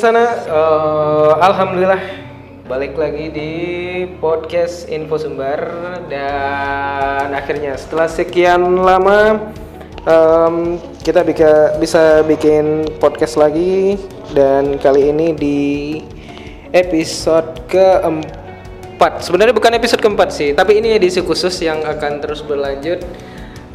Dunsana, eh, alhamdulillah balik lagi di podcast Info Sumber dan akhirnya setelah sekian lama em, kita bisa bisa bikin podcast lagi dan kali ini di episode keempat. Sebenarnya bukan episode keempat sih, tapi ini edisi khusus yang akan terus berlanjut.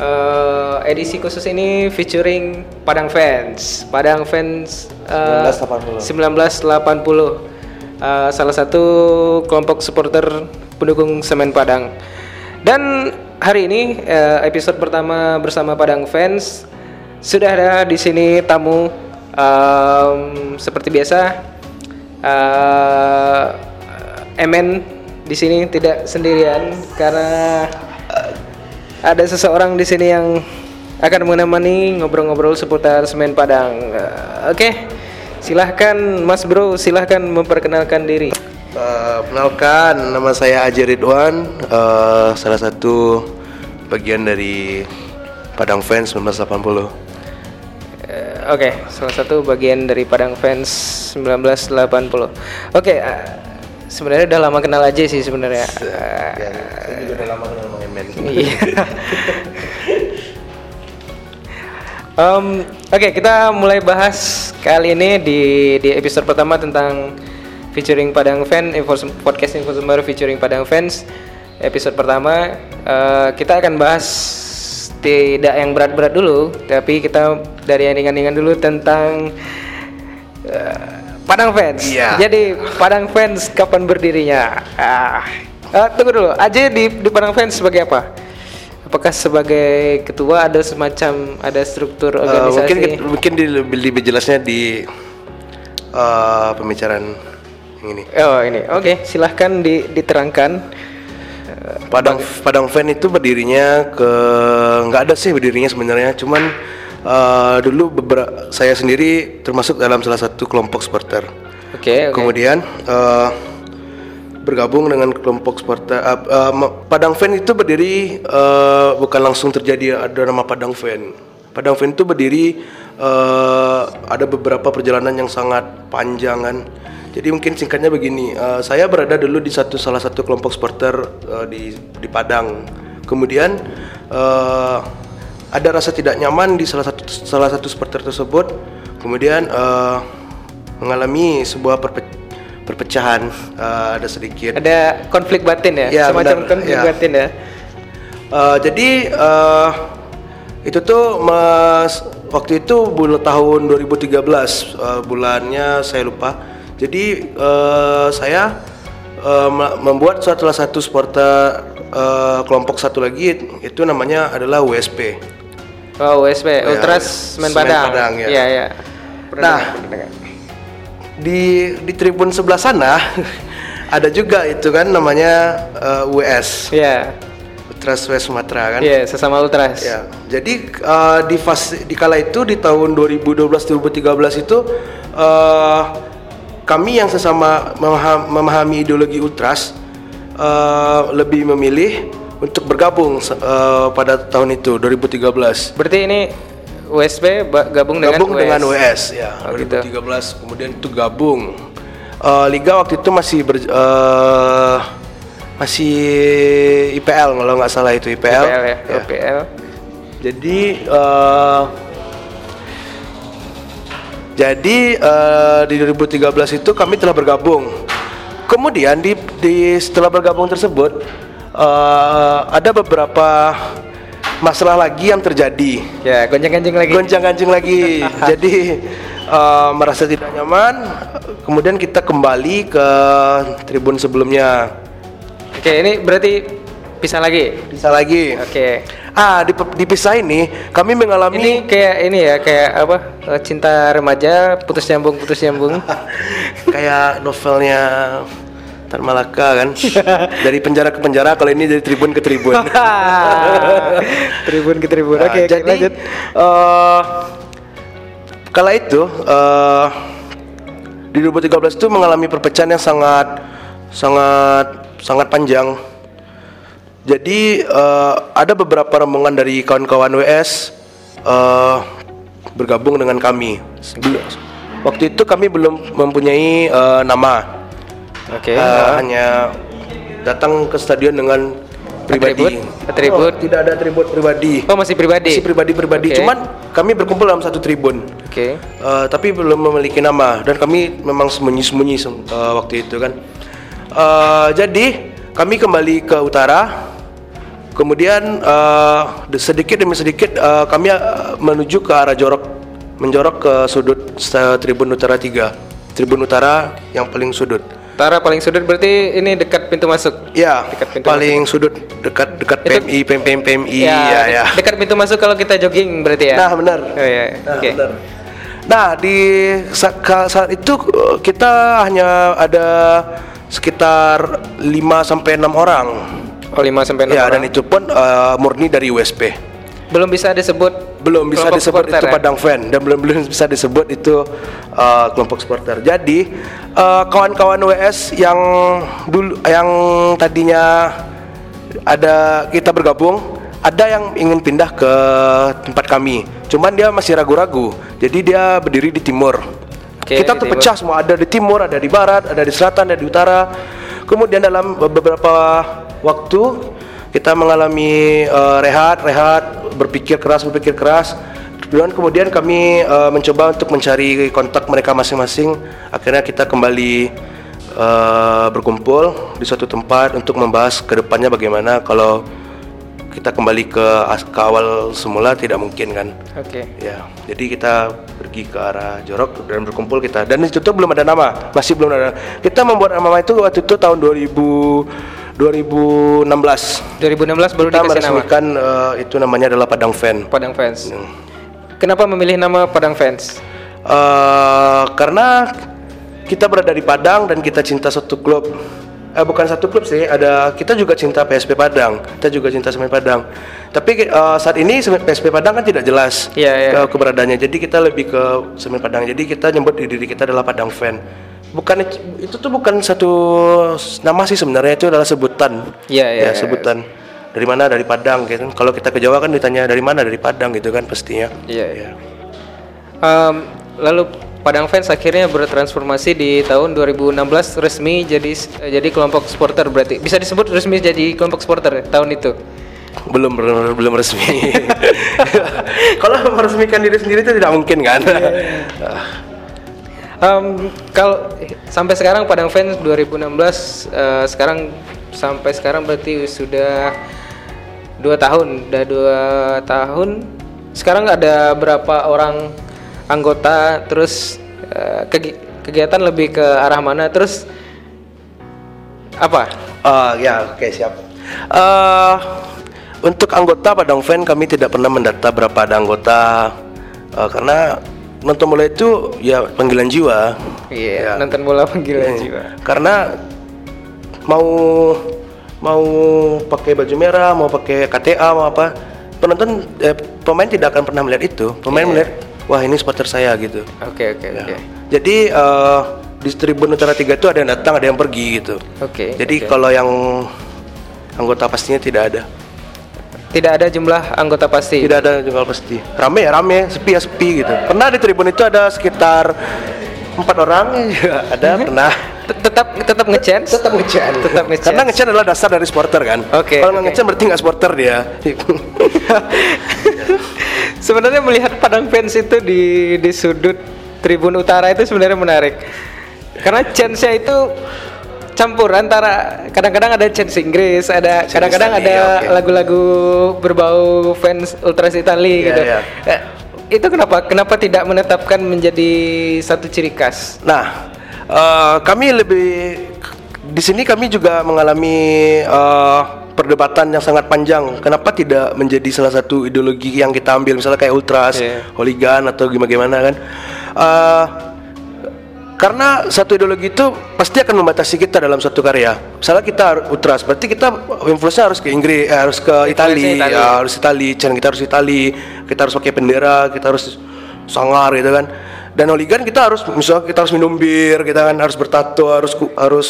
Eh, edisi khusus ini featuring Padang Fans. Padang Fans eh, 1980. 1980. Eh, salah satu kelompok supporter pendukung Semen Padang. Dan hari ini eh, episode pertama bersama Padang Fans sudah ada di sini tamu em, seperti biasa eh MN di sini tidak sendirian karena ada seseorang di sini yang akan menemani ngobrol-ngobrol seputar semen Padang. Eh, Oke, silahkan Mas Bro, silahkan memperkenalkan diri. Eh, kenalkan, nama saya Aji Ridwan, eh, salah satu bagian dari Padang Fans 1980. Eh, Oke, salah satu bagian dari Padang Fans 1980. Oke, eh, sebenarnya udah lama kenal aja sih sebenarnya. Eh, Ya, saya juga udah lama kenal Bang Emen. Iya. Em, Oke, kita mulai bahas kali ini di di episode pertama tentang featuring Padang Fan, info, podcast Info Sumber featuring Padang Fans. Episode pertama eh, kita akan bahas tidak yang berat-berat dulu, tapi kita dari yang ringan-ringan dulu tentang eh, Padang Fans. Iya. Jadi Padang Fans kapan berdirinya? Ah, eh, tunggu dulu. Aja di, di Padang Fans sebagai apa? Apakah sebagai ketua ada semacam ada struktur Eh, organisasi? mungkin mungkin di, lebih, lebih jelasnya di eh, pembicaraan yang ini. Oh ini, oke silahkan di, diterangkan. Padang Padang Fan itu berdirinya ke nggak ada sih berdirinya sebenarnya, cuman eh, dulu beberapa saya sendiri termasuk dalam salah satu kelompok supporter. Oke, oke. Kemudian eh, bergabung dengan kelompok eh, eh, ma- Padang Fan itu berdiri eh, bukan langsung terjadi ada nama Padang Fan. Padang Fan itu berdiri eh, ada beberapa perjalanan yang sangat panjang kan. Jadi mungkin singkatnya begini, eh, saya berada dulu di satu salah satu kelompok supporter eh, di di Padang. Kemudian eh, ada rasa tidak nyaman di salah satu salah satu supporter tersebut. Kemudian eh, mengalami sebuah perpe- perpecahan eh, ada sedikit. Ada konflik batin ya? Ya, semacam benar, konflik ya. batin ya? Eh, jadi eh, itu tuh mas waktu itu bulan tahun 2013 eh, bulannya saya lupa. Jadi eh, saya me- membuat suatu salah satu supporter eh, kelompok satu lagi itu namanya adalah USP. Oh USP, Ya, Ultras Semen Semen Padang. Padang, ya. Iya iya. Pernah Nah. dengar. Di di tribun sebelah sana ada juga itu kan namanya eh, US Iya, Ultras West Sumatera kan. iya sesama Ultras. Ya, jadi eh, di fase di kala itu di tahun 2012-2013 itu eh, kami yang sesama memaham- memahami ideologi ultras eh, lebih memilih untuk bergabung eh, pada tahun itu 2013. Berarti ini USP ba- gabung dengan Gabung US. dengan US ya Oh, gitu. 2013 kemudian itu gabung. Eh, Liga waktu itu masih ber, eh, masih IPL kalau nggak salah itu IPL. IPL ya, Ya. UPL. Jadi eh, jadi eh, di 2013 itu kami telah bergabung. Kemudian di, di setelah bergabung tersebut eh, ada beberapa masalah lagi yang terjadi. Ya, goncang-gancing lagi. Goncang-gancing lagi. Jadi eh, merasa tidak nyaman. Kemudian kita kembali ke tribun sebelumnya. Oke, ini berarti pisah lagi. Bisa lagi. Oke. Ah, di, dipisah ini kami mengalami Ini kayak ini ya, kayak apa? eh, Cinta remaja, putus nyambung, putus nyambung. kayak novelnya Tan Malaka kan dari penjara ke penjara kalau ini dari tribun ke tribun tribun ke tribun. Nah, Oke, oke, jadi lanjut. eh, kala itu eh, di 2013 itu mengalami perpecahan yang sangat sangat sangat panjang jadi eh, ada beberapa rombongan dari kawan-kawan WS eh, bergabung dengan kami. Waktu itu kami belum mempunyai eh, nama. Oke. Eh, hanya datang ke stadion dengan pribadi. Atribut? Atribut? Oh, tidak ada atribut pribadi. Oh masih pribadi. Masih pribadi-pribadi. Oke. Cuman kami berkumpul dalam satu tribun. Oke. Eh, tapi belum memiliki nama dan kami memang sembunyi-sembunyi sem- eh, waktu itu kan. Eh, jadi kami kembali ke utara. Kemudian de- sedikit demi sedikit eh, kami menuju ke arah jorok, menjorok ke sudut tribun utara 3. Tribun utara yang paling sudut. Utara paling sudut berarti ini dekat pintu masuk. Ya, Dekat pintu paling sudut dekat dekat Itu- PMI, PMI, PMI, ya, ya. Dekat pintu masuk kalau kita jogging berarti ya. Nah, benar. Oh iya. Nah, Oke. benar. Nah, di saat itu uh, kita hanya ada sekitar 5 sampai 6 orang. Oh 5 sampai 6 Ya, dan orang. itu pun uh, murni dari USP. belum bisa disebut Belum bisa kelompok disebut itu ya? Padang fan dan belum belum bisa disebut itu uh, kelompok supporter. Jadi, uh, kawan-kawan WS yang dulu yang tadinya ada kita bergabung ada yang ingin pindah ke tempat kami. Cuman dia masih ragu-ragu. Jadi dia berdiri di timur. Oke, kita di terpecah semua. Ada di timur ada di barat ada di selatan ada di utara. Kemudian dalam beberapa waktu kita mengalami eh, rehat rehat berpikir keras berpikir keras. Dan kemudian kami eh, mencoba untuk mencari kontak mereka masing-masing. Akhirnya kita kembali eh, berkumpul di suatu tempat untuk membahas ke depannya bagaimana kalau kita kembali ke, ke awal semula tidak mungkin kan? Oke. ya jadi kita pergi ke arah Jorok dan berkumpul kita. Dan itu belum ada nama masih belum ada. Kita membuat nama itu waktu itu tahun 2000 2016 2016 baru kita dikasih nama meresmikan eh, itu namanya adalah Padang Fan Padang Fans. Kenapa memilih nama Padang Fans? Eh, karena kita berada di Padang dan kita cinta satu klub. Eh, bukan satu klub sih, ada kita juga cinta PSP Padang. Kita juga cinta Semen Padang. Tapi eh, saat ini PSP Padang kan tidak jelas Iya, iya. ke- keberadaannya. Jadi kita lebih ke Semen Padang. Jadi kita nyebut diri kita adalah Padang Fan. Bukan itu, tuh bukan satu nama sih sebenarnya itu adalah sebutan. Iya, iya, Ya, iya. sebutan. Dari mana? Dari Padang gitu. Kalau kita ke Jawa kan ditanya dari mana? Dari Padang gitu kan pastinya. Iya, iya. Ya. Em, lalu Padang Fans akhirnya bertransformasi di tahun 2016 resmi jadi jadi kelompok supporter berarti. Bisa disebut resmi jadi kelompok supporter tahun itu. belum belum, belum resmi. Kalau meresmikan diri sendiri itu tidak mungkin kan? Em, kalau sampai sekarang Padang Fans 2016 eh, sekarang sampai sekarang berarti sudah dua tahun, udah dua tahun. Sekarang ada berapa orang anggota? Terus eh, kegi- kegiatan lebih ke arah mana? Terus apa? Ah, ya, oke siap. Eh, untuk anggota Padang Fan kami tidak pernah mendata berapa ada anggota eh, karena nonton bola itu ya panggilan jiwa. Iya, Ya. nonton bola panggilan Hmm. jiwa. Karena mau mau pakai baju merah, mau pakai KTA, mau apa, penonton eh, pemain tidak akan pernah melihat itu. Pemain Iya. melihat, wah ini supporter saya gitu. Oke, oke, Ya. oke. Jadi eh, di Tribun Utara 3 itu ada yang datang, ada yang pergi gitu. Oke. Jadi oke. kalau yang anggota pastinya tidak ada. Tidak ada jumlah anggota pasti. Tidak ada jumlah pasti. Rame ya rame, sepi ya sepi gitu. Pernah di Tribun itu ada sekitar empat orang ya, ada pernah. Tet- Tetap tetap ngechance. Tetap ngecen. Tetap ngechance. Karena ngecen adalah dasar dari supporter kan. Oke, Kalau nggak oke. ngecen berarti nggak supporter dia. sebenarnya melihat Padang Fans itu di di sudut Tribun Utara itu sebenarnya menarik. Karena chance-nya itu campur antara kadang-kadang ada chance Inggris, ada kadang-kadang Italia, ada oke. lagu-lagu berbau fans Ultras Itali Iya, gitu. iya. Eh, itu kenapa kenapa tidak menetapkan menjadi satu ciri khas? Nah, eh, kami lebih di sini kami juga mengalami eh, perdebatan yang sangat panjang. Kenapa tidak menjadi salah satu ideologi yang kita ambil, misalnya kayak ultras, Iya. hooligan atau gimana gimana kan? Eh, karena satu ideologi itu pasti akan membatasi kita dalam suatu karya. Misalnya kita ultras, berarti kita influence harus ke Inggris, eh, harus ke Itali, Itali. ya, harus Itali, channel kita harus Itali, kita harus pakai bendera, kita harus sangar gitu kan. Dan hooligan kita harus misalnya kita harus minum bir, kita kan harus bertato, harus harus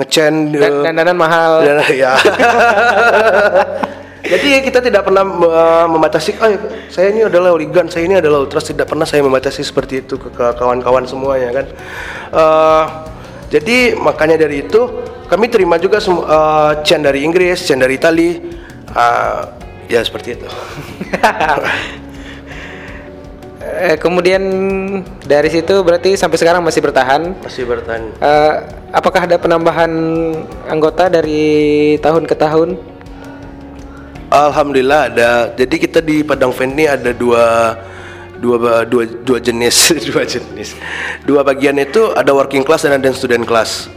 ngecen Dan dandanan mahal. dan ya. Jadi kita tidak pernah uh, membatasi, oh saya ini adalah hooligan, saya ini adalah ultras, tidak pernah saya membatasi seperti itu ke kawan-kawan semuanya kan. Uh, jadi makanya dari itu kami terima juga uh, chain dari Inggris, chain dari Itali, uh, ya seperti itu. Eh, kemudian dari situ berarti sampai sekarang masih bertahan. Masih bertahan. Eh, apakah ada penambahan anggota dari tahun ke tahun? Alhamdulillah ada. Jadi kita di Padang Fan ini ada dua dua dua dua jenis dua jenis dua bagian itu ada working class dan ada student class.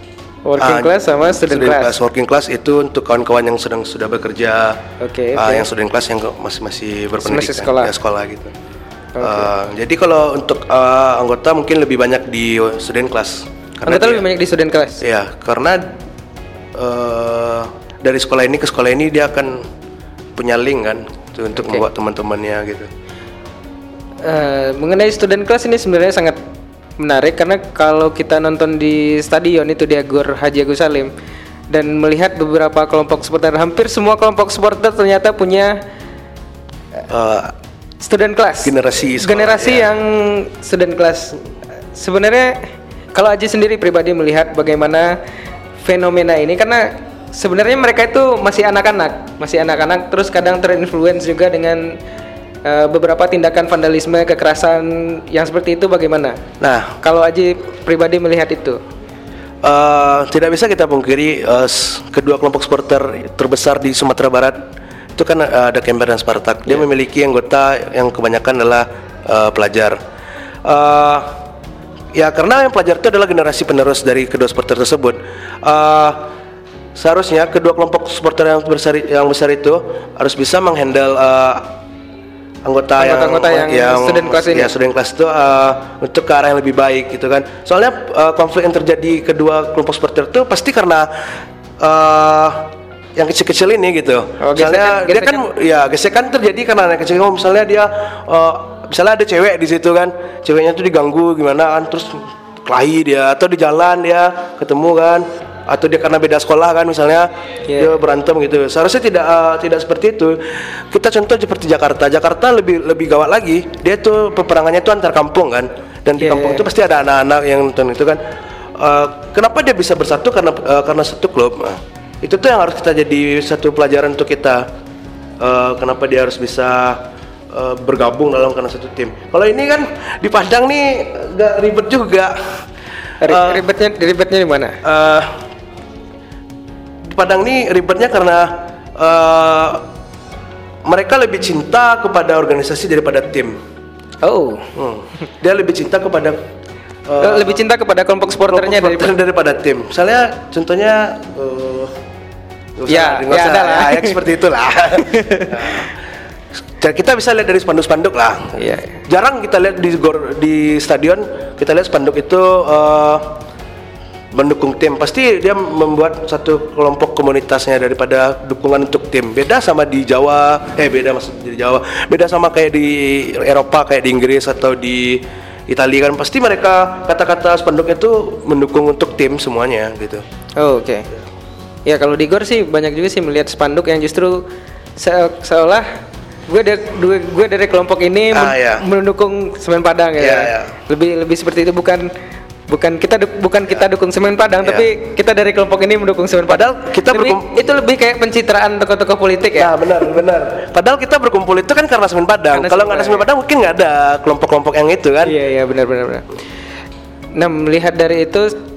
Working Ah, class sama student, class. Working class itu untuk kawan-kawan yang sedang sudah bekerja. Oke, Ah, oke. yang student class yang masih masih berpendidikan, sekolah. ya sekolah gitu. Ah, jadi kalau untuk ah, anggota mungkin lebih banyak di student class. Anggota dia- lebih banyak di student class. Ya, karena eh, dari sekolah ini ke sekolah ini dia akan punya link kan tuh, untuk Oke. membuat teman-temannya gitu. Eh, mengenai student class ini sebenarnya sangat menarik karena kalau kita nonton di stadion itu di Gor Haji Agus Salim dan melihat beberapa kelompok supporter hampir semua kelompok supporter ternyata punya Eh, student class Generasi sekolah, generasi ya. yang student class sebenarnya kalau Aji sendiri pribadi melihat bagaimana fenomena ini karena sebenarnya mereka itu masih anak-anak masih anak-anak terus kadang terinfluence juga dengan eh, beberapa tindakan vandalisme kekerasan yang seperti itu bagaimana nah, kalau Aji pribadi melihat itu eh, tidak bisa kita pungkiri s- kedua kelompok supporter terbesar di Sumatera Barat itu kan eh, ada Kemper dan Spartak. Dia memiliki anggota yang kebanyakan adalah eh, pelajar. Eh, ya karena yang pelajar itu adalah generasi penerus dari kedua supporter tersebut. Eh, seharusnya kedua kelompok supporter yang besar yang besar itu harus bisa menghandle eh, anggota, Anggota-anggota yang student class ini. ya student class itu eh, untuk ke arah yang lebih baik gitu kan. Soalnya eh, konflik yang terjadi kedua kelompok supporter itu pasti karena eh, yang kecil-kecil ini gitu. Oh, misalnya gesekan- dia kan ya gesekan terjadi karena anak kecil. Oh, misalnya dia eh, misalnya ada cewek di situ kan, ceweknya tuh diganggu gimana kan terus kelahi dia atau di jalan dia ketemu kan atau dia karena beda sekolah kan misalnya Iya. dia berantem gitu. Seharusnya tidak eh, tidak seperti itu. Kita contoh seperti Jakarta. Jakarta lebih lebih gawat lagi. Dia tuh peperangannya tuh antar kampung kan. Dan di Iya, kampung iya. itu pasti ada anak-anak yang nonton itu kan. Eh, kenapa dia bisa bersatu karena eh, karena satu klub. Nah, itu tuh yang harus kita jadi satu pelajaran untuk kita. Eh, kenapa dia harus bisa eh, bergabung dalam karena satu tim. Kalau ini kan di Padang nih gak ribet juga. Ri- Eh, ribetnya ribetnya di mana eh di Padang ini ribetnya karena eh, mereka lebih cinta kepada organisasi daripada tim. oh Hmm. Dia lebih cinta kepada eh, lebih cinta kepada kelompok supporternya kelompok daripada daripada tim. Misalnya contohnya usah- Ya, ya ada lah. ya, ya, seperti itulah. Nah, kita bisa lihat dari spanduk-spanduk lah. Iya. Jarang kita lihat di gor, di stadion kita lihat spanduk itu eh, mendukung tim. Pasti dia membuat satu kelompok komunitasnya daripada dukungan untuk tim. Beda sama di Jawa, eh beda maksud di Jawa. Beda sama kayak di Eropa kayak di Inggris atau di Italia kan pasti mereka kata-kata spanduk itu mendukung untuk tim semuanya gitu. Oh, oke. Ya kalau di Gor sih banyak juga sih melihat spanduk yang justru se- seolah gue dari gue, gue dari kelompok ini men- Ah, ya. mendukung Semen Padang ya. Ya, ya. Lebih lebih seperti itu bukan bukan kita bukan kita dukung Semen Padang Ya. tapi kita dari kelompok ini mendukung Semen Padang. Padahal kita Lebih- itu lebih kayak pencitraan tokoh-tokoh politik ya. Ya benar benar. Padahal kita berkumpul itu kan karena Semen Padang. Kalau nggak ada Semen Padang mungkin nggak ada kelompok-kelompok yang itu kan. Iya iya benar benar benar. Nah melihat dari itu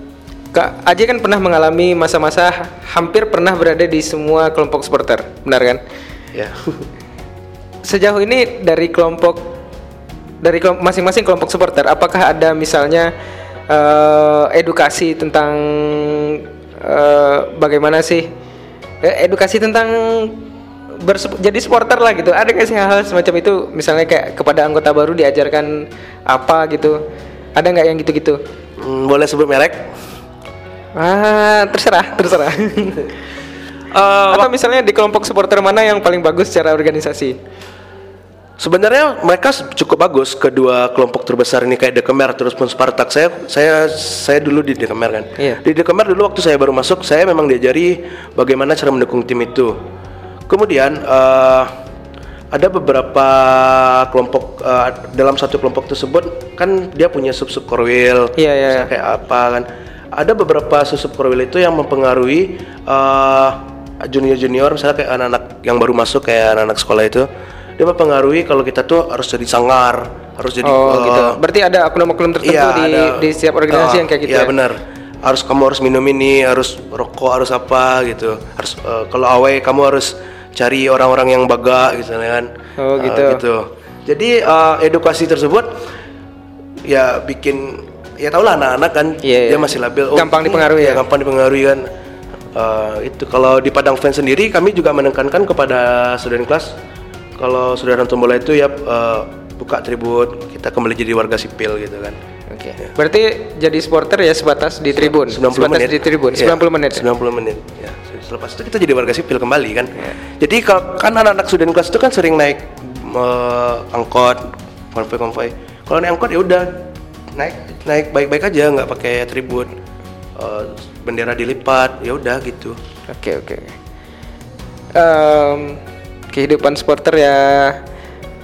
Kak Aji kan pernah mengalami masa-masa hampir pernah berada di semua kelompok supporter, benar kan? Ya. Sejauh ini dari kelompok dari masing-masing kelompok supporter, apakah ada misalnya eh, edukasi tentang eh, bagaimana sih eh, edukasi tentang jadi supporter lah gitu? Ada nggak sih hal-hal semacam itu? Misalnya kayak kepada anggota baru diajarkan apa gitu? Ada nggak yang gitu-gitu? Hmm, boleh sebut merek? Ah, terserah, terserah. Atau misalnya di kelompok supporter mana yang paling bagus secara organisasi? Sebenarnya mereka cukup bagus kedua kelompok terbesar ini kayak Dekemer terus pun Spartak. Saya saya saya dulu di Dekemer kan. Iya. Di Dekemer dulu waktu saya baru masuk saya memang diajari bagaimana cara mendukung tim itu. kemudian eh, ada beberapa kelompok eh, dalam satu kelompok tersebut kan dia punya sub sub korwil Iya, iya, misalnya kayak apa kan ada beberapa sub sub korwil itu yang mempengaruhi junior junior misalnya kayak anak-anak yang baru masuk kayak anak-anak sekolah itu dia mempengaruhi kalau kita tuh harus jadi sangar harus jadi Oh eh, gitu. Berarti ada oknum-oknum tertentu Iya, di ada. di setiap organisasi Ah, yang kayak gitu Iya ya. benar. Harus kamu harus minum ini, harus rokok, harus apa gitu. Harus eh, kalau away kamu harus cari orang-orang yang baga gitu kan. Oh, Ah, gitu. Jadi eh, edukasi tersebut ya bikin ya tau lah anak-anak kan Iya, dia masih labil. Gampang ini- dipengaruhi ya? Gampang dipengaruhi kan. Eh, itu kalau di Padang Fans sendiri kami juga menekankan kepada student kelas kalau sudah nonton bola itu ya eh, buka tribun kita kembali jadi warga sipil gitu kan. Oke. Berarti jadi supporter ya sebatas di tribun. 90 sebatas menit. di tribun. 90 menit. 90 menit. Ya, selepas itu kita jadi warga sipil kembali kan. Iya. Jadi kalau kan anak-anak student kelas itu kan sering naik eh, angkot, konvoy-konvoy. Kalau naik angkot ya udah naik naik baik-baik aja nggak pakai tribun. Eh, bendera dilipat, ya udah gitu. Oke oke. Em, kehidupan supporter ya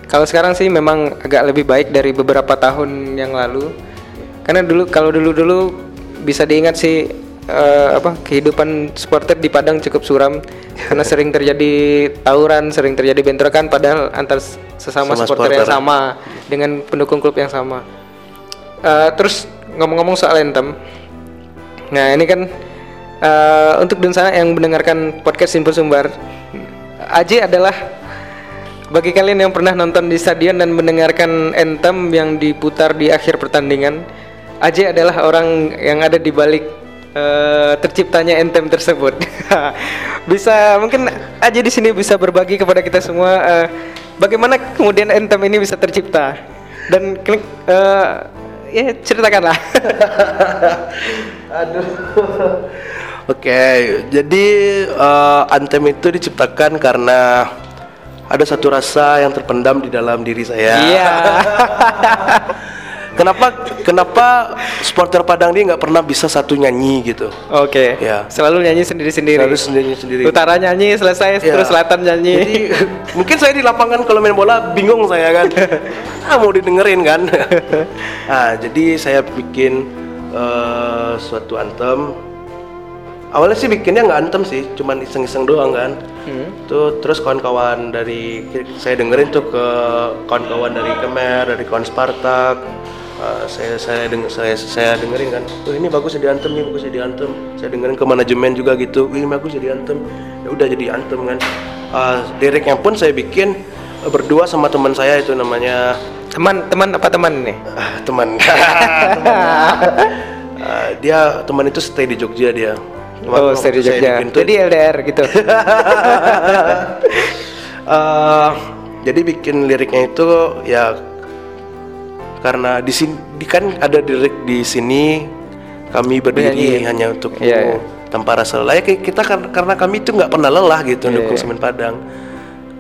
kalau sekarang sih memang agak lebih baik dari beberapa tahun yang lalu. Karena dulu kalau dulu dulu bisa diingat sih eh, apa kehidupan supporter di Padang cukup suram karena sering terjadi tawuran, sering terjadi bentrokan padahal antar sesama Sama supporter yang supporter. sama dengan pendukung klub yang sama. Eh, terus ngomong-ngomong soal Entem, Nah ini kan eh, untuk sana yang mendengarkan podcast Simpul Sumbar, Aji adalah bagi kalian yang pernah nonton di stadion dan mendengarkan anthem yang diputar di akhir pertandingan, Aji adalah orang yang ada di balik eh, terciptanya anthem tersebut. bisa mungkin Aji di sini bisa berbagi kepada kita semua eh, bagaimana kemudian anthem ini bisa tercipta dan eh, ya ceritakanlah. Aduh. Oke, jadi eh, Anthem itu diciptakan karena ada satu rasa yang terpendam di dalam diri saya. Iya. kenapa kenapa supporter Padang ini nggak pernah bisa satu nyanyi gitu? Oke. Ya. Selalu nyanyi sendiri-sendiri. Selalu sendiri-sendiri. Utara nyanyi selesai Ya. terus selatan nyanyi. Jadi mungkin saya di lapangan kalau main bola bingung saya kan. ah mau didengerin kan. nah, jadi saya bikin eh, suatu anthem. Awalnya sih bikinnya nggak anthem sih, cuman iseng-iseng doang kan. Hmm. Tuh terus kawan-kawan dari saya dengerin tuh ke kawan-kawan dari Kemer, dari kawan Spartak. Eh, saya saya denger, saya saya dengerin kan. Tuh ini bagus jadi anthem nih, bagus jadi anthem. Saya dengerin ke manajemen juga gitu. Ini bagus jadi anthem. Ya udah jadi anthem kan. Eh, liriknya pun saya bikin eh, berdua sama teman saya itu namanya Teman, teman apa teman nih? ah, teman. Teman. Ah, dia teman itu stay di Jogja dia. Oh, saya Jogja. Jadi LDR gitu. Eh, jadi bikin liriknya itu ya karena di sini di- kan ada lirik di sini kami berdiri hanya untuk Iya, iya. tanpa rasa lelah. Ya, kita kan karena kami itu nggak pernah lelah gitu Iya, dukung iya. Semen Padang.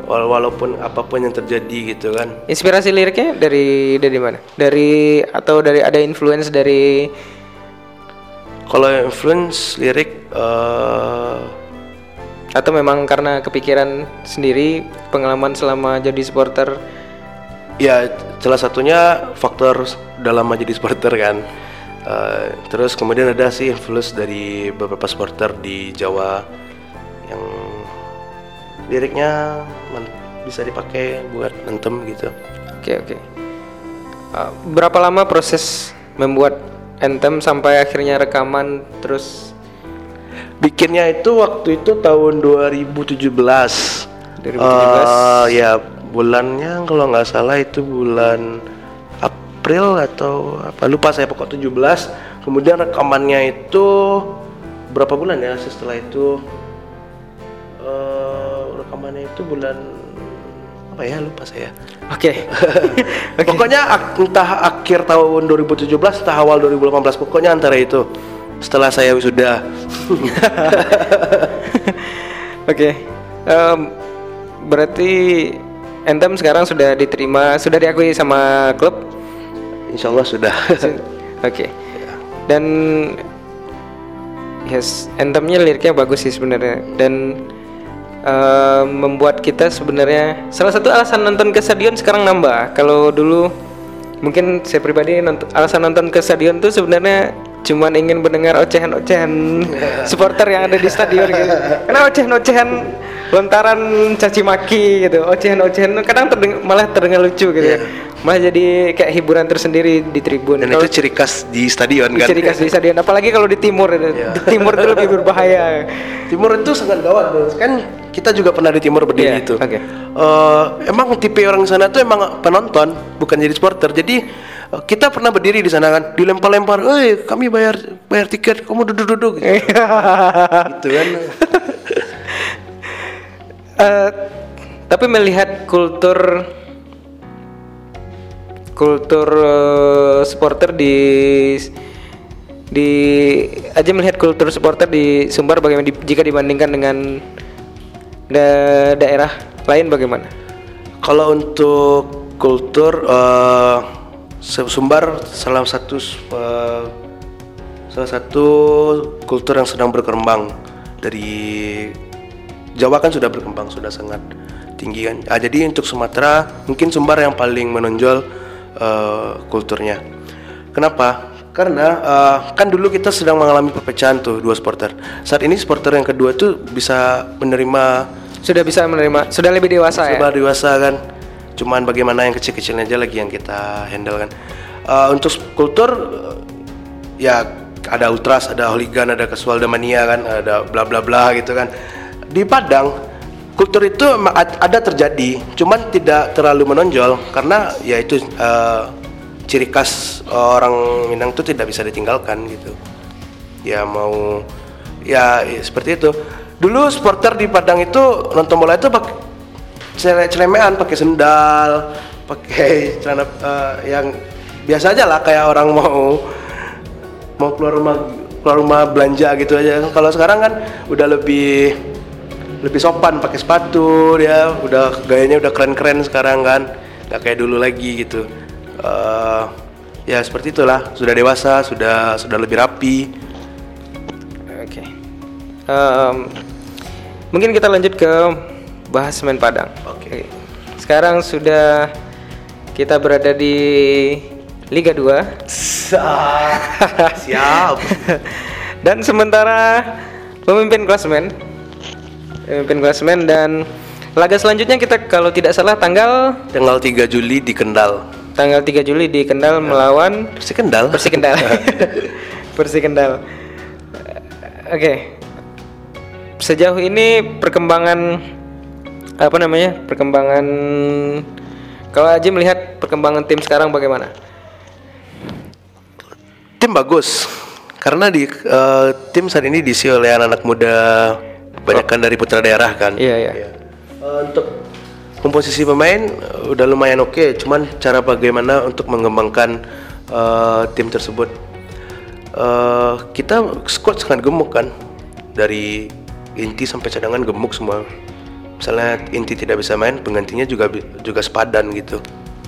Wala- Walaupun apa pun yang terjadi gitu kan. Inspirasi liriknya dari dari mana? Dari atau dari ada influence dari Kalau influence lirik eh, atau memang karena kepikiran sendiri pengalaman selama jadi supporter ya salah satunya faktor dalam jadi supporter kan. Eh, terus kemudian ada sih influence dari beberapa supporter di Jawa yang liriknya bisa dipakai buat nentem gitu. Oke oke. Uh, berapa lama proses membuat anthem sampai akhirnya rekaman terus Bikinnya itu waktu itu tahun 2017. 2017. Eh, ya bulannya kalau nggak salah itu bulan April atau apa lupa saya pokok 17. Kemudian rekamannya itu berapa bulan ya setelah itu eh, rekamannya itu bulan apa ya lupa saya. Oke. Oke. Pokoknya ak- entah akhir tahun 2017 entah awal 2018 pokoknya antara itu. Setelah saya wisuda. Oke. Em, berarti Anthem sekarang sudah diterima, sudah diakui sama klub. Insya Allah sudah. Oke. Dan yes, Anthemnya liriknya bagus sih sebenarnya. Dan eh, membuat kita sebenarnya salah satu alasan nonton ke stadion sekarang nambah. Kalau dulu mungkin saya pribadi nonton, alasan nonton ke stadion tuh sebenarnya cuman ingin mendengar ocehan-ocehan supporter yang ada di stadion gitu. Karena ocehan-ocehan lontaran caci maki gitu, ocehan-ocehan kadang terdeng- malah terdengar lucu gitu. ya. Malah jadi kayak hiburan tersendiri di tribun. Dan itu ciri khas di stadion kan. ciri khas di stadion apalagi kalau di timur itu. di timur itu lebih berbahaya Timur itu sangat gawat bro. Kan kita juga pernah di Timur berdiri Iya, itu. oke. Eh, emang tipe orang sana tuh emang penonton, bukan jadi supporter. Jadi eh, kita pernah berdiri di sana kan, dilempar-lempar, "Eh, kami bayar bayar tiket, kamu duduk-duduk." Iya. gitu kan. Eh, tapi melihat kultur kultur eh, supporter di di aja melihat kultur supporter di Sumbar bagaimana di- jika dibandingkan dengan da- daerah lain bagaimana? Kalau untuk kultur Se- Sumbar salah satu eh, salah satu kultur yang sedang berkembang dari Jawa kan sudah berkembang sudah sangat tinggi kan. Ah, jadi untuk Sumatera mungkin Sumbar yang paling menonjol eh, kulturnya. Kenapa? Karena eh, kan dulu kita sedang mengalami perpecahan tuh dua supporter. Saat ini supporter yang kedua tuh bisa menerima Sudah bisa menerima, sudah lebih dewasa ya? Coba dewasa kan. Cuman bagaimana yang kecil-kecilnya aja lagi yang kita handle kan. Eh, untuk kultur eh, ya ada ultras, ada hooligan, ada casual mania kan, ada bla bla bla gitu kan. Di Padang kultur itu ada terjadi, cuman tidak terlalu menonjol karena ya itu eh, ciri khas orang Minang itu tidak bisa ditinggalkan gitu. Ya mau ya, ya seperti itu. Dulu supporter di Padang itu nonton bola itu pakai cele- celemean, pakai sendal, pakai celana eh, yang biasa aja lah kayak orang mau mau keluar rumah keluar rumah belanja gitu aja. Kalau sekarang kan udah lebih lebih sopan pakai sepatu dia udah gayanya udah keren-keren sekarang kan. Nggak kayak dulu lagi gitu. Eh, ya seperti itulah. Sudah dewasa sudah sudah lebih rapi. Oke. Em, mungkin kita lanjut ke bahas semen Padang. Oke. Sekarang sudah kita berada di Liga 2 siap. Dan sementara pemimpin klasemen pemimpin klasemen dan laga selanjutnya kita kalau tidak salah tanggal tanggal 3 Juli di Kendal tanggal 3 Juli di Kendal melawan Persi Kendal Persi Kendal. Persi Kendal. Oke. Sejauh ini perkembangan apa namanya? Perkembangan kalau Aji melihat perkembangan tim sekarang bagaimana? tim bagus karena di eh, tim saat ini diisi oleh anak-anak muda kebanyakan dari putra daerah kan? Iya, iya. Eh, untuk komposisi pemain eh, udah lumayan oke. Cuman cara bagaimana untuk mengembangkan eh, tim tersebut? Eh, kita squad sangat gemuk kan? Dari inti sampai cadangan gemuk semua. Misalnya inti tidak bisa main penggantinya juga juga sepadan gitu.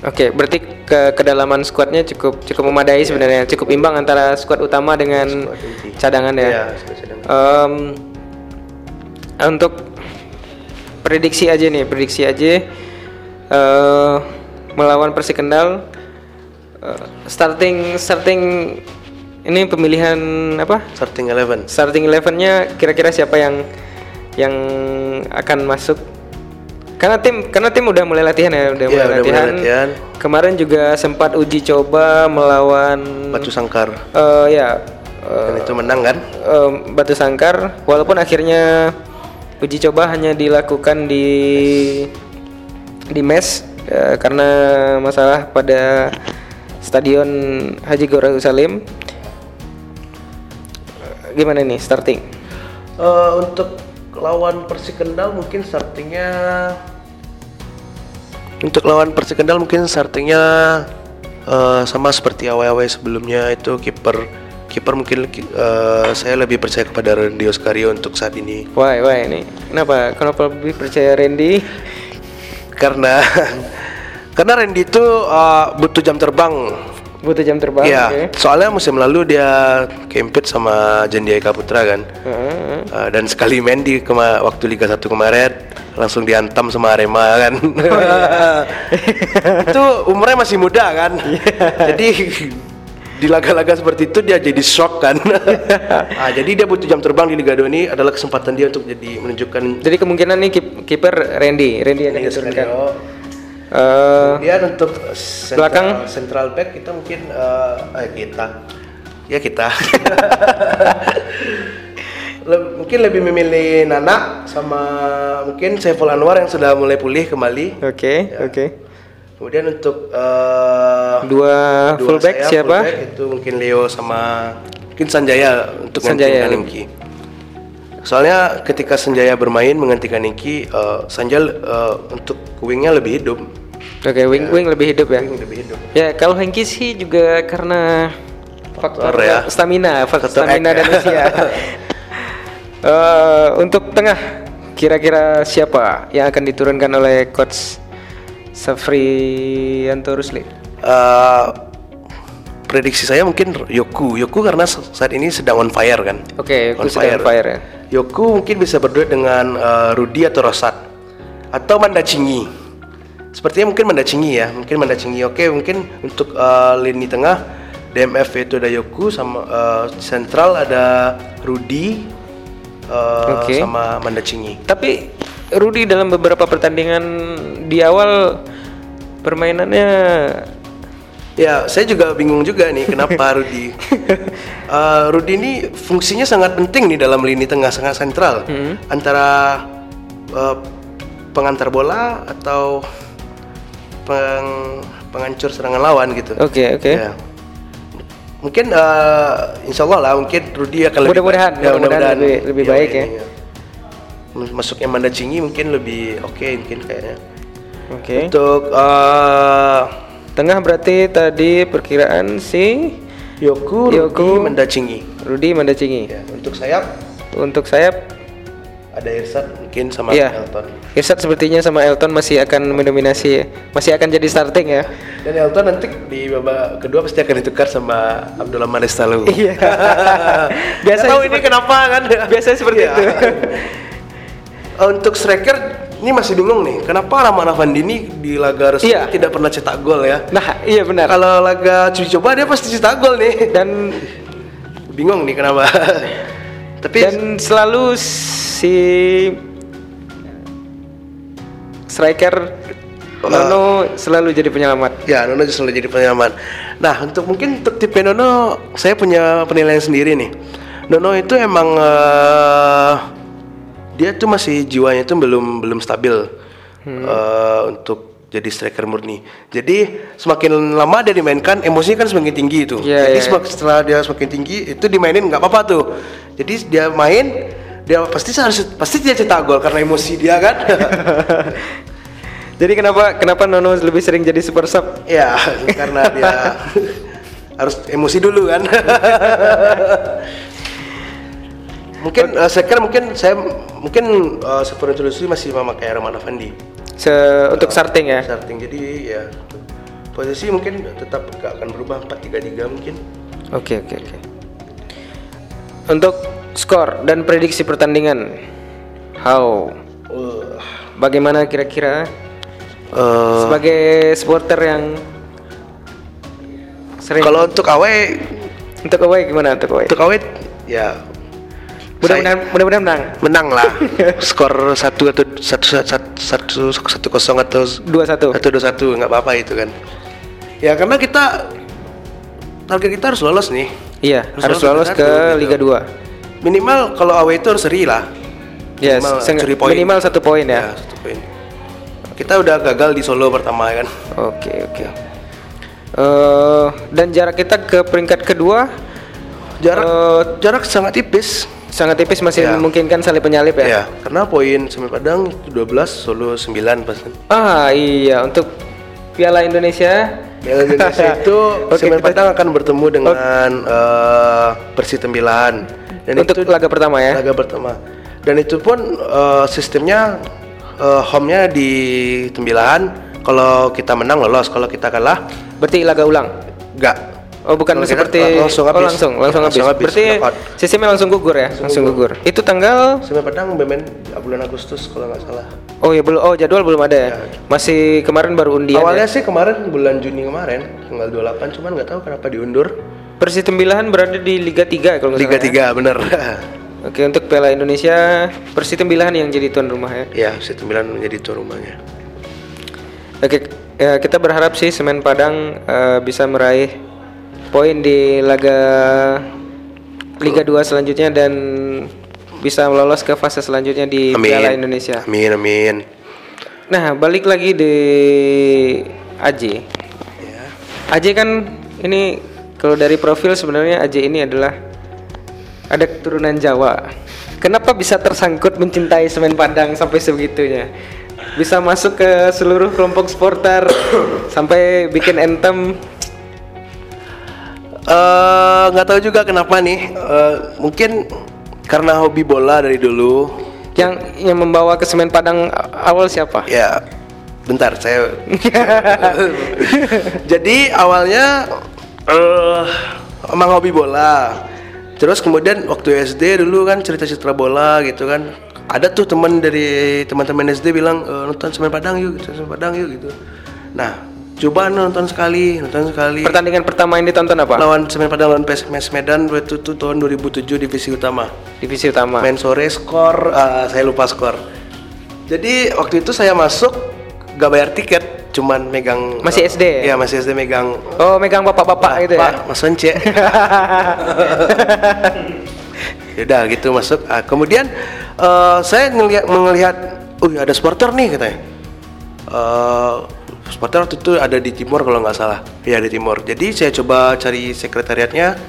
Oke, berarti ke kedalaman skuadnya cukup cukup memadai sebenarnya, cukup imbang antara skuad utama dengan Squad cadangan ya. Squad cadangan. Em, untuk prediksi aja nih, prediksi aja eh melawan Persi Kendal eh, starting starting ini pemilihan apa? starting eleven Starting elevennya kira-kira siapa yang yang akan masuk? Karena tim karena tim udah mulai latihan ya, udah Iya, mulai udah mulai latihan. latihan. Kemarin juga sempat uji coba melawan Batu Sangkar eh, ya eh, dan itu menang kan em, Batu Sangkar walaupun akhirnya uji coba hanya dilakukan di di mes eh, karena masalah pada Stadion Haji Gora Salim. Eh, gimana nih starting? Eh, untuk lawan Persi Kendal mungkin startingnya untuk lawan Persi Kendal mungkin startingnya eh, sama seperti awal-awal sebelumnya itu kiper kiper mungkin eh, saya lebih percaya kepada Randy Oscario untuk saat ini wah wah ini kenapa kenapa lebih percaya Randy karena karena Randy itu eh, butuh jam terbang Butuh jam terbang. Iya, oke. soalnya musim lalu dia kempit sama Jandia Eka Putra kan. Heeh. Uh, dan sekali main di kema waktu Liga 1 kemarin langsung diantam sama Arema kan. itu umurnya masih muda kan. jadi di laga-laga seperti itu dia jadi shock kan. ah, jadi dia butuh jam terbang di Liga 2 ini adalah kesempatan dia untuk jadi menunjukkan Jadi kemungkinan nih kip- kiper Randy, Randy yang diturunkan. Kemudian untuk central, Belakang? central back kita mungkin eh eh, kita ya kita Le- mungkin lebih memilih Nana sama mungkin Saiful Anwar yang sudah mulai pulih kembali. Oke, oke. Kemudian untuk eh, Dua, dua fullback sayap, siapa? fullback itu mungkin Leo sama mungkin Sanjaya untuk Sanjaya. menggantikan Nimki. Soalnya ketika Sanjaya bermain menggantikan Nimki, eh, Sanjaya eh, untuk wingnya lebih hidup. Oke, wing wing lebih hidup ya. Wing lebih hidup. Ya, kalau Hengki sih juga karena faktor, Faktor ya. stamina, faktor Faktor stamina dan ya. usia. Eh, untuk tengah, kira-kira siapa yang akan diturunkan oleh coach Safrianto Rusli? Eh, prediksi saya mungkin Yoku. Yoku karena saat ini sedang on fire kan. Oke, On aku sedang fire ya. Yoku mungkin bisa berduet dengan eh, Rudi atau Rosat atau Mandacingi. Sepertinya mungkin Mandacingi ya, mungkin Mandacingi. Oke, mungkin untuk eh, lini tengah DMF itu ada Yoku sama sentral ada Rudi eh, Oke. sama Mandacingi. Tapi Rudi dalam beberapa pertandingan di awal permainannya Ya, saya juga bingung juga nih kenapa Rudi. Eh, Rudi ini fungsinya sangat penting nih dalam lini tengah sangat sentral antara eh, pengantar bola atau peng, pengancur serangan lawan gitu. Oke, oke. Ya. Mungkin eh, insya Allah lah mungkin Rudi akan lebih Mudah-mudahan, ya, mudah-mudahan lebih- lebih baik ya. iya. Masuknya Manda Cingi mungkin lebih oke mungkin kayaknya. Oke. Untuk eh, Tengah berarti tadi perkiraan si Yoku, Yoku. Rudi, Mandacingi. Rudi Mandacingi. Ya, untuk sayap Untuk sayap ada Irsad mungkin sama Iya. Elton. Irsat sepertinya sama Elton masih akan mendominasi, masih akan jadi starting ya. Dan Elton nanti di babak kedua pasti akan ditukar sama Abdullah Manestalu. Iya. Biasa Biasanya tahu ini kenapa kan? Biasanya seperti Iya. itu. untuk striker ini masih bingung nih. Kenapa Rahman Afandi ini di laga resmi Iya. tidak pernah cetak gol ya? Nah, iya benar. Kalau laga cuci coba dia pasti cetak gol nih. Dan Bingung nih kenapa. Tapi dan selalu si striker Nono selalu jadi penyelamat. Ya, Nono justru jadi penyelamat. Nah, untuk mungkin untuk tipe Nono, saya punya penilaian sendiri nih. Nono itu emang eh, dia tuh masih jiwanya itu belum belum stabil eh, untuk jadi striker murni. Jadi semakin lama dia dimainkan, emosinya kan semakin tinggi itu. Iya, jadi iya. semak- setelah dia semakin tinggi, itu dimainin nggak apa-apa tuh. Jadi dia main, dia pasti harus pasti dia cetak gol karena emosi dia kan. Jadi kenapa kenapa Nono lebih sering jadi super sub? Ya, karena dia harus emosi dulu kan. mungkin eh, saya kira mungkin saya mungkin uh, Sepuluh Introduksi masih memakai Rahman Afandi Se untuk starting ya. starting jadi ya posisi mungkin tetap gak akan berubah 4-3-3 mungkin Oke oke oke. Untuk skor dan prediksi pertandingan, how? Wah. Bagaimana kira-kira Eh, sebagai supporter yang sering kalau untuk Awe untuk away gimana untuk away? untuk Awe ya Mudah-mudahan mudah-mudahan menang. menang lah skor satu atau satu satu satu satu kosong atau Dua satu. satu dua satu nggak apa-apa itu kan ya karena kita target kita harus lolos nih Iya, harus Harus lolos lolos ke ke satu, Liga gitu. 2. minimal kalau away itu harus seri lah Ya, Minimal minimal satu poin ya ya. satu poin kita udah gagal di Solo pertama kan Oke, oke. Eh, dan jarak kita ke peringkat kedua jarak Eh, jarak sangat tipis sangat tipis masih Ya. memungkinkan salib penyalip ya. ya karena poin Semen Padang itu 12 Solo 9 pasti Ah, iya untuk Piala Indonesia Piala Indonesia itu Oke, Semen kita- Padang akan bertemu dengan eh, Persi Tembilan dan untuk itu laga pertama ya. laga pertama dan itu pun eh, sistemnya eh, home-nya di Tembilan kalau kita menang lolos kalau kita kalah Berarti laga ulang. enggak Oh bukan kita seperti langsung oh, habis. langsung langsung Ya, habis. langsung habis, Berarti knockout. sistemnya langsung gugur ya, langsung, gugur. Itu tanggal Semen Padang Bemen bulan Agustus kalau nggak salah. Oh ya belum oh jadwal belum ada ya. Masih kemarin baru undian. Awalnya ya? sih kemarin bulan Juni kemarin tanggal 28 cuman nggak tahu kenapa diundur. Persis Tembilahan berada di Liga 3 kalau nggak Liga salah. 3 bener. ya. Oke, untuk Piala Indonesia Persis Tembilahan yang jadi tuan rumah ya. ya, C9 menjadi tuan rumahnya. Oke, ya, kita berharap sih Semen Padang eh, bisa meraih poin di laga Liga 2 selanjutnya dan bisa lolos ke fase selanjutnya di Amin. Piala Indonesia. Amin amin. Nah, balik lagi di Aji. Ya. Aji kan ini kalau dari profil sebenarnya Aji ini adalah ada keturunan Jawa. Kenapa bisa tersangkut mencintai semen Padang sampai sebegitunya? Bisa masuk ke seluruh kelompok supporter sampai bikin anthem. Eh, nggak tahu juga kenapa nih. Eh, mungkin karena hobi bola dari dulu. Yang yang membawa ke semen Padang awal siapa? Ya, bentar saya. Jadi awalnya eh emang hobi bola. Terus kemudian waktu SD dulu kan cerita-cerita bola gitu kan. Ada tuh teman dari teman-teman SD bilang "Eh, nonton Semen Padang yuk, Semen Padang yuk gitu. Nah, coba nonton sekali, nonton sekali. Pertandingan pertama yang ditonton apa? lawan Semen Padang lawan PSMS Medan itu tuh tahun 2007 divisi utama. Divisi utama. Main sore skor eh, saya lupa skor. Jadi waktu itu saya masuk gak bayar tiket, cuman megang Masih SD? Iya, masih SD megang Oh, megang bapak-bapak gitu ya. Pak Mas Once. Yaudah gitu masuk. Ah, kemudian eh, saya ngelihat melihat, oh ada supporter nih katanya. Eh, supporter waktu itu ada di Timur kalau nggak salah. Iya di Timur. Jadi saya coba cari sekretariatnya.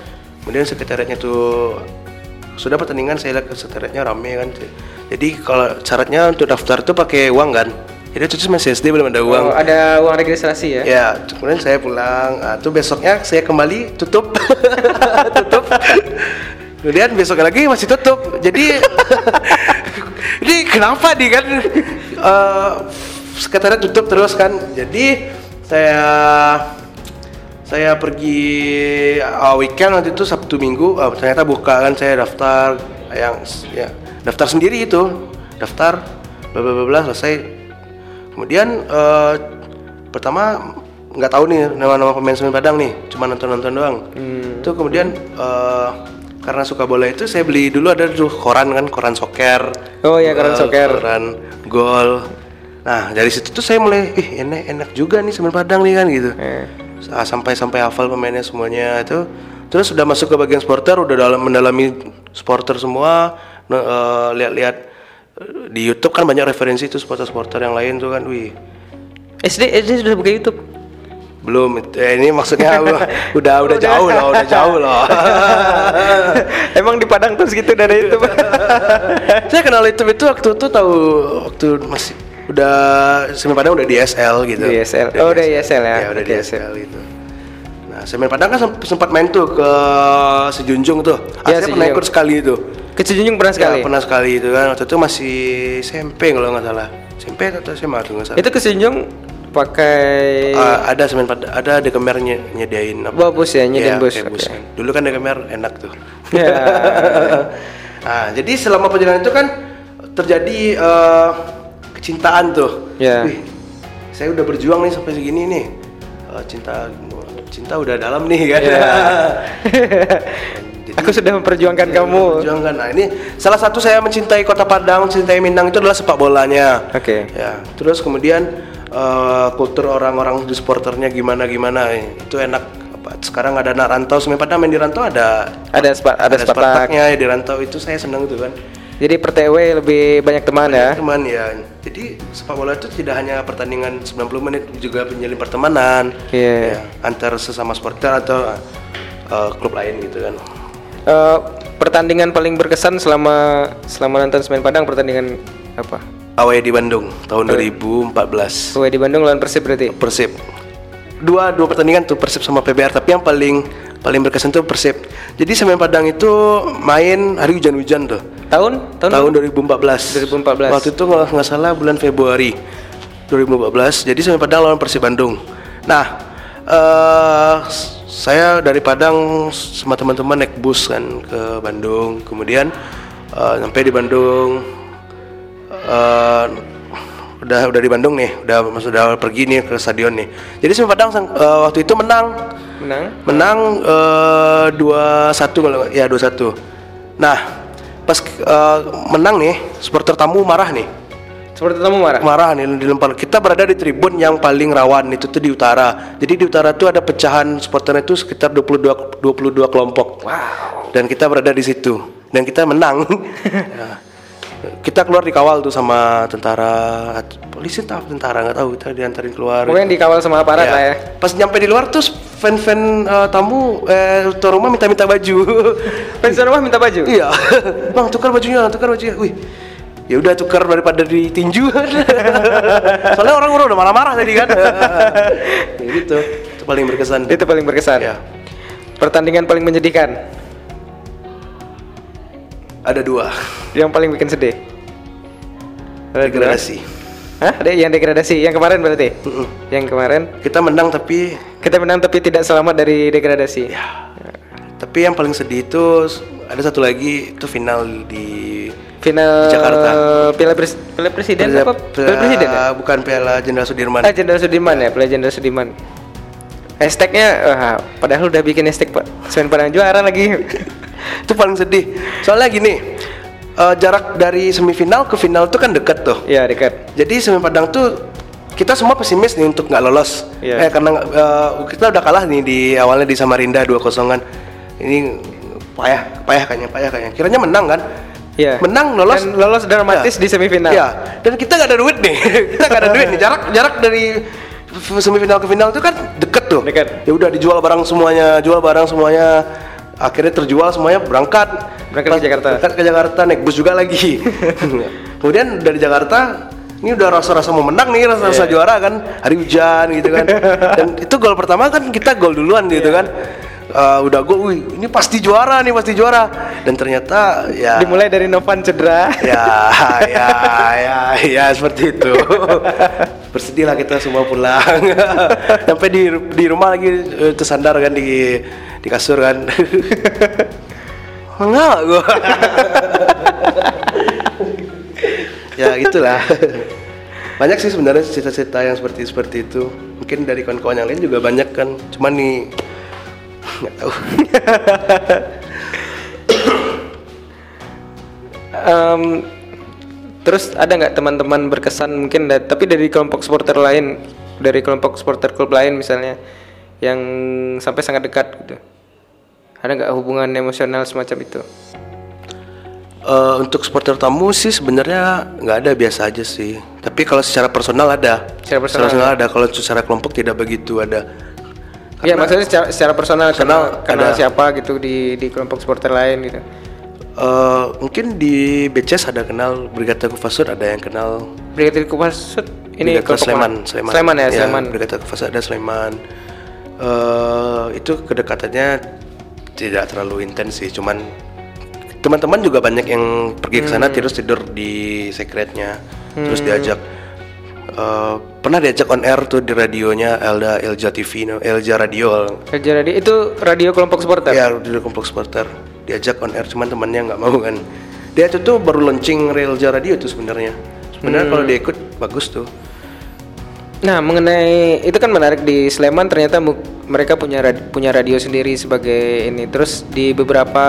Kemudian sekretariatnya tuh sudah pertandingan saya lihat sekretariatnya rame kan. Jadi kalau syaratnya untuk daftar tuh pakai uang kan. Jadi itu masih SD belum ada uang. Oh, ada uang registrasi ya? Ya, kemudian saya pulang. Ah, tuh besoknya saya kembali tutup, tutup. Kemudian besok lagi masih tutup. Jadi, ini kenapa nih kan? eh sekretariat tutup terus kan. Jadi saya saya pergi uh, weekend waktu itu Sabtu Minggu. Uh, ternyata buka kan saya daftar yang ya daftar sendiri itu. Daftar bla bla bla selesai. Kemudian eh, pertama nggak tahu nih nama-nama pemain Semen Padang nih cuma nonton-nonton doang. Itu kemudian eh, karena suka bola itu saya beli dulu ada tuh koran kan koran soker Oh iya, koran Eh, soker. koran gol nah dari situ tuh saya mulai ih enak enak juga nih Semen Padang nih kan gitu Eh. Sa- sampai sampai hafal pemainnya semuanya itu terus sudah masuk ke bagian supporter udah dalam mendalami supporter semua eh, lihat-lihat di YouTube kan banyak referensi tuh supporter-supporter yang lain tuh kan wih SD SD sudah buka YouTube. belum eh, ini maksudnya udah udah jauh loh udah jauh loh Emang di Padang terus gitu dari itu. saya kenal YouTube itu waktu itu tahu waktu masih udah Semen Padang udah di SL gitu Di SL. Oh, udah di SL ya. ya udah Oke, di SL gitu nah Semen Padang kan semp- sempat main tuh ke Sejunjung tuh Ya, saya pernah Sejunjung. ikut sekali itu Kecujung pernah sekali. Ya, pernah sekali itu kan waktu itu masih SMP kalau nggak salah SMP atau SMA tuh nggak salah Itu Kecujung pakai Ah, ada semen pada ada dekemer nye- nyediain Bawa bus ya, nyediain bus, kayak oke. kan. dulu kan dekemer enak tuh Ya. nah jadi selama perjalanan itu kan terjadi eh, kecintaan tuh Ya. Wih, saya udah berjuang nih sampai segini nih Eh, cinta cinta udah dalam nih kan Ya. Jadi- Aku sudah memperjuangkan kamu. Perjuangkan. Nah ini salah satu saya mencintai Kota Padang, mencintai Minang itu adalah sepak bolanya. Oke. Ya, terus kemudian eh, kultur orang-orang di supporternya gimana gimana, itu enak. Apa, Sekarang ada anak rantau, sebenarnya Padang main di rantau ada Ada spa- ada. Spartaknya ya di rantau itu saya senang tuh kan. Jadi per TW lebih banyak teman ya. Teman ya. Jadi sepak bola itu tidak hanya pertandingan 90 menit, juga menjalin pertemanan. Iya. Ya, antar sesama supporter atau eh, klub lain gitu kan. Eh, pertandingan paling berkesan selama selama nonton Semen Padang pertandingan apa? Away di Bandung tahun 2014. Kue di Bandung lawan Persib berarti. Persib. Dua dua pertandingan tuh Persib sama PBR, tapi yang paling paling berkesan tuh Persib. Jadi Semen Padang itu main hari hujan-hujan tuh. Tahun? Tahun? Tahun 2014. 2014. Waktu itu kalau nggak salah bulan Februari 2014. Jadi Semen Padang lawan Persib Bandung. Nah, eh saya dari Padang sama teman-teman naik bus kan ke Bandung. Kemudian eh, sampai di Bandung eh, udah udah di Bandung nih, udah udah pergi nih ke stadion nih. Jadi sama Padang eh, waktu itu menang Menang. menang eh, dua satu kalau ya dua satu. Nah pas eh, menang nih supporter tamu marah nih Seperti kamu marah. marah nih dilempar. Kita berada di tribun yang paling rawan itu tuh di utara. Jadi di utara tuh ada pecahan supporternya itu sekitar 22 22 kelompok. Wow. Dan kita berada di situ dan kita menang. Ya. Kita keluar dikawal tuh sama tentara polisi entah tentara nggak tahu kita diantarin keluar. Pokoknya dikawal sama aparat Ya. lah ya. Pas nyampe di luar tuh fan-fan eh, tamu eh tuan rumah minta-minta baju. Fans rumah minta baju. iya. Bang, tukar bajunya, tukar bajunya. Wih. Ya udah tukar daripada ditinju. Soalnya orang udah marah-marah tadi kan. ya gitu. Itu paling berkesan. Itu paling berkesan. Ya. Pertandingan paling menyedihkan. Ada dua. Yang paling bikin sedih. Degradasi. Hah? Ada yang degradasi. Yang kemarin berarti? Mm-mm. Yang kemarin Kita menang tapi kita menang tapi tidak selamat dari degradasi. ya. Tapi yang paling sedih itu ada satu lagi itu final di Final Jakarta. Piala, pres- Piala Presiden Piala- apa? Piala Presiden ya? Bukan Piala Jenderal Sudirman. Ah, Jenderal Sudirman ya, Piala Jenderal Sudirman. Hashtagnya, wah, padahal udah bikin hashtag pak, Selain Padang juara lagi. itu paling sedih. Soalnya gini, eh, jarak dari semifinal ke final tuh kan deket tuh. Iya dekat. Jadi Semen Padang tuh kita semua pesimis nih untuk nggak lolos. Iya. Eh karena eh, kita udah kalah nih di awalnya di Samarinda 2 kosongan. Ini payah, payah kayaknya, payah kayaknya. Kiranya menang kan? Iya. Menang lolos. Dan lolos dramatis Iya. di semifinal. Iya. Dan kita nggak ada duit nih. kita nggak ada duit nih. Jarak jarak dari semifinal ke final itu kan deket tuh. Deket. Ya udah dijual barang semuanya, jual barang semuanya. Akhirnya terjual semuanya berangkat. Berangkat ke Jakarta. Berangkat ke Jakarta naik bus juga lagi. Kemudian dari Jakarta ini udah rasa-rasa mau menang nih, rasa-rasa Iya. juara kan, hari hujan gitu kan. Dan itu gol pertama kan kita gol duluan gitu Iya. kan. Eh, udah gol, wih ini pasti juara nih, pasti juara. Dan ternyata ya Dimulai dari Novan cedera. ya ya ya ya seperti itu. Bersedih lah kita semua pulang. Sampai di di rumah lagi eh, tersandar kan di di kasur kan. Enggak gua. Ya gitulah. Banyak sih sebenarnya cerita-cerita yang seperti seperti itu. Mungkin dari kawan-kawan yang lain juga banyak kan. Cuman nih nggak tahu Em, terus ada nggak teman-teman berkesan mungkin da- tapi dari kelompok supporter lain, dari kelompok supporter klub lain misalnya yang sampai sangat dekat gitu. Ada nggak hubungan emosional semacam itu? Eh, untuk supporter tamu sih sebenarnya nggak ada biasa aja sih. Tapi kalau secara personal ada. Secara personal ada. Kalau secara kelompok tidak begitu ada. Iya maksudnya secara, secara personal kenal Karena kenal ada- siapa gitu di di kelompok supporter lain gitu. Eh, mungkin di BCS ada kenal Brigata Kufasud ada yang kenal Brigadir Kupasut ini Brigata Sleman? Sleman. Sleman ya, Sleman. Brigata Kufasud ada Sleman. Eh, itu kedekatannya tidak terlalu intens sih, cuman teman-teman juga banyak yang pergi ke sana terus tidur di secretnya, terus diajak eh, pernah diajak on air tuh di radionya Elda Elja TV, no? Elja Radio. Kerja radio itu radio kelompok supporter. Ya, di kelompok supporter diajak on air cuman temannya nggak mau kan. Dia itu tuh baru launching Relja Radio itu sebenarnya. Sebenarnya kalau dia ikut bagus tuh. Nah, mengenai itu kan menarik di Sleman ternyata mereka punya rad- punya radio sendiri sebagai ini. Terus di beberapa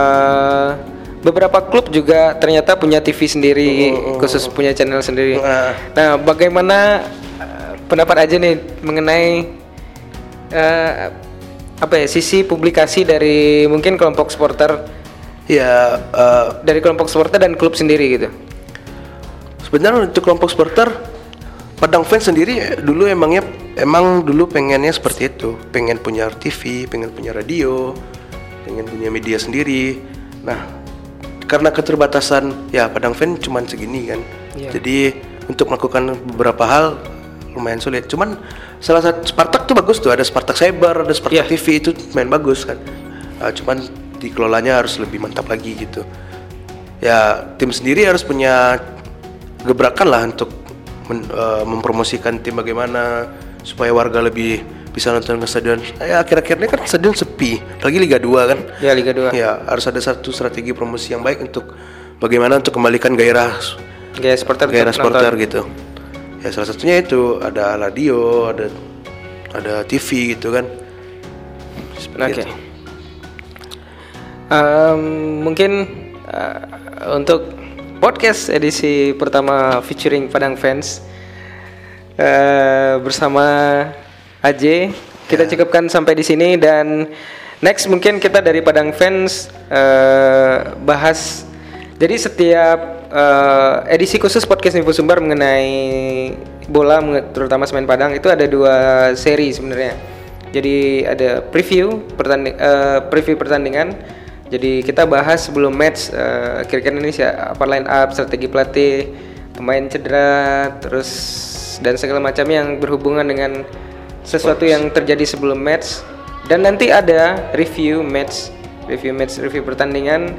beberapa klub juga ternyata punya TV sendiri khusus punya channel sendiri. Nah. Nah, bagaimana eh, pendapat aja nih mengenai eh, apa ya sisi publikasi dari mungkin kelompok supporter Ya, eh, dari kelompok supporter dan klub sendiri gitu. sebenarnya untuk kelompok supporter Padang fans sendiri dulu emangnya emang dulu pengennya seperti itu, pengen punya TV, pengen punya radio, pengen punya media sendiri. Nah, karena keterbatasan ya Padang fan cuman segini kan. Iya. Jadi untuk melakukan beberapa hal lumayan sulit. Cuman salah satu Spartak tuh bagus tuh, ada Spartak Cyber, ada Spartak Iya. TV itu main bagus kan. Ah, cuman dikelolanya harus lebih mantap lagi gitu. Ya tim sendiri harus punya gebrakan lah untuk men- eh, mempromosikan tim bagaimana supaya warga lebih bisa nonton ke stadion. Ya akhir-akhir ini kan stadion sepi, lagi Liga 2 kan. Ya Liga 2. Ya harus ada satu strategi promosi yang baik untuk bagaimana untuk kembalikan gairah Gaya supporter gairah supporter gitu. Ya salah satunya itu ada radio, ada ada TV gitu kan. Seperti Oke. itu. Em, mungkin eh, untuk podcast edisi pertama featuring Padang Fans eh, bersama AJ kita cukupkan sampai di sini dan next mungkin kita dari Padang Fans eh, bahas jadi setiap eh, edisi khusus podcast Info Sumbar mengenai bola terutama semen Padang itu ada dua seri sebenarnya. Jadi ada preview pertanding eh, preview pertandingan. Jadi kita bahas sebelum match eh, kira-kira ini apa line up, strategi pelatih, pemain cedera, terus dan segala macam yang berhubungan dengan sesuatu yang terjadi sebelum match. Dan nanti ada review match, review match, review pertandingan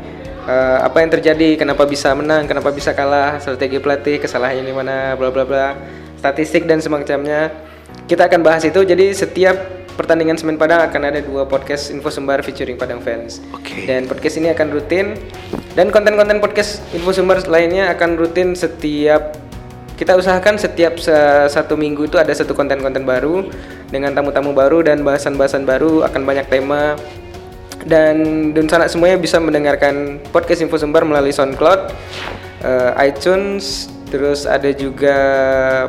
eh, apa yang terjadi, kenapa bisa menang, kenapa bisa kalah, strategi pelatih, kesalahannya di mana, bla bla bla, statistik dan semacamnya. Kita akan bahas itu. Jadi setiap pertandingan Semen Padang akan ada dua podcast info sumber featuring Padang fans. Oke. Dan podcast ini akan rutin dan konten-konten podcast info sumber lainnya akan rutin setiap kita usahakan setiap se- satu minggu itu ada satu konten-konten baru dengan tamu-tamu baru dan bahasan-bahasan baru akan banyak tema dan dan sana semuanya bisa mendengarkan podcast info sumber melalui SoundCloud, eh, iTunes, terus ada juga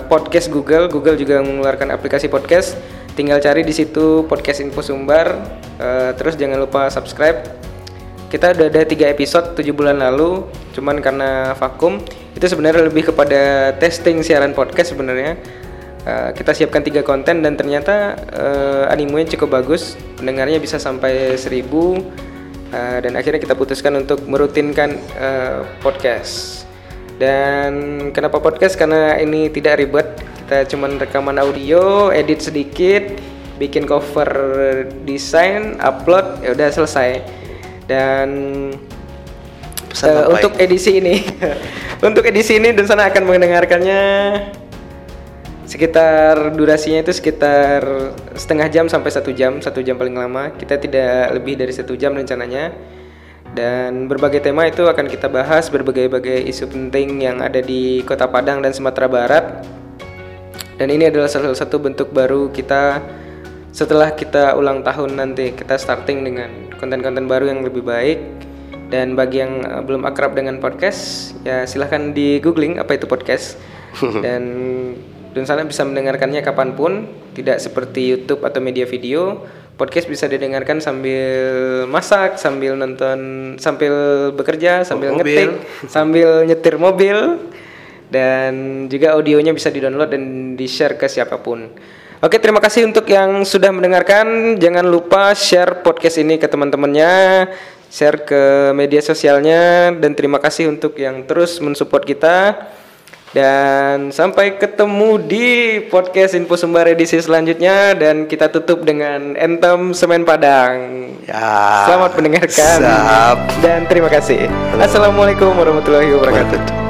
podcast Google. Google juga mengeluarkan aplikasi podcast. Tinggal cari di situ podcast info sumber. eh, terus jangan lupa subscribe. Kita udah ada tiga episode 7 bulan lalu, cuman karena vakum itu sebenarnya lebih kepada testing siaran podcast sebenarnya. Uh, kita siapkan tiga konten dan ternyata uh, animenya cukup bagus pendengarnya bisa sampai 1000 uh, dan akhirnya kita putuskan untuk merutinkan uh, podcast. Dan kenapa podcast? Karena ini tidak ribet kita cuman rekaman audio edit sedikit bikin cover desain upload ya udah selesai dan Pesan apa untuk ini? edisi ini untuk edisi ini dan sana akan mendengarkannya sekitar durasinya itu sekitar setengah jam sampai satu jam satu jam paling lama. Kita tidak lebih dari satu jam rencananya. Dan berbagai tema itu akan kita bahas berbagai-bagai isu penting yang ada di kota Padang dan Sumatera Barat. Dan ini adalah salah satu bentuk baru kita setelah kita ulang tahun nanti kita starting dengan konten-konten baru yang lebih baik. Dan bagi yang uh, belum akrab dengan podcast ya silahkan di googling apa itu podcast. Dan dan sana bisa mendengarkannya kapan pun. Tidak seperti YouTube atau media video. Podcast bisa didengarkan sambil masak sambil nonton sambil bekerja sambil Mobil. ngetik sambil nyetir mobil. Dan juga audionya bisa di-download dan di-share ke siapa pun. Oke, terima kasih untuk yang sudah mendengarkan. Jangan lupa share podcast ini ke teman-temannya, share ke media sosialnya dan terima kasih untuk yang terus mensupport kita. Dan sampai ketemu di podcast Info Sumber edisi selanjutnya dan kita tutup dengan Anthem Semen Padang. Ya. Selamat mendengarkan Siap. dan terima kasih. Assalamualaikum warahmatullahi. Wabarakatuh.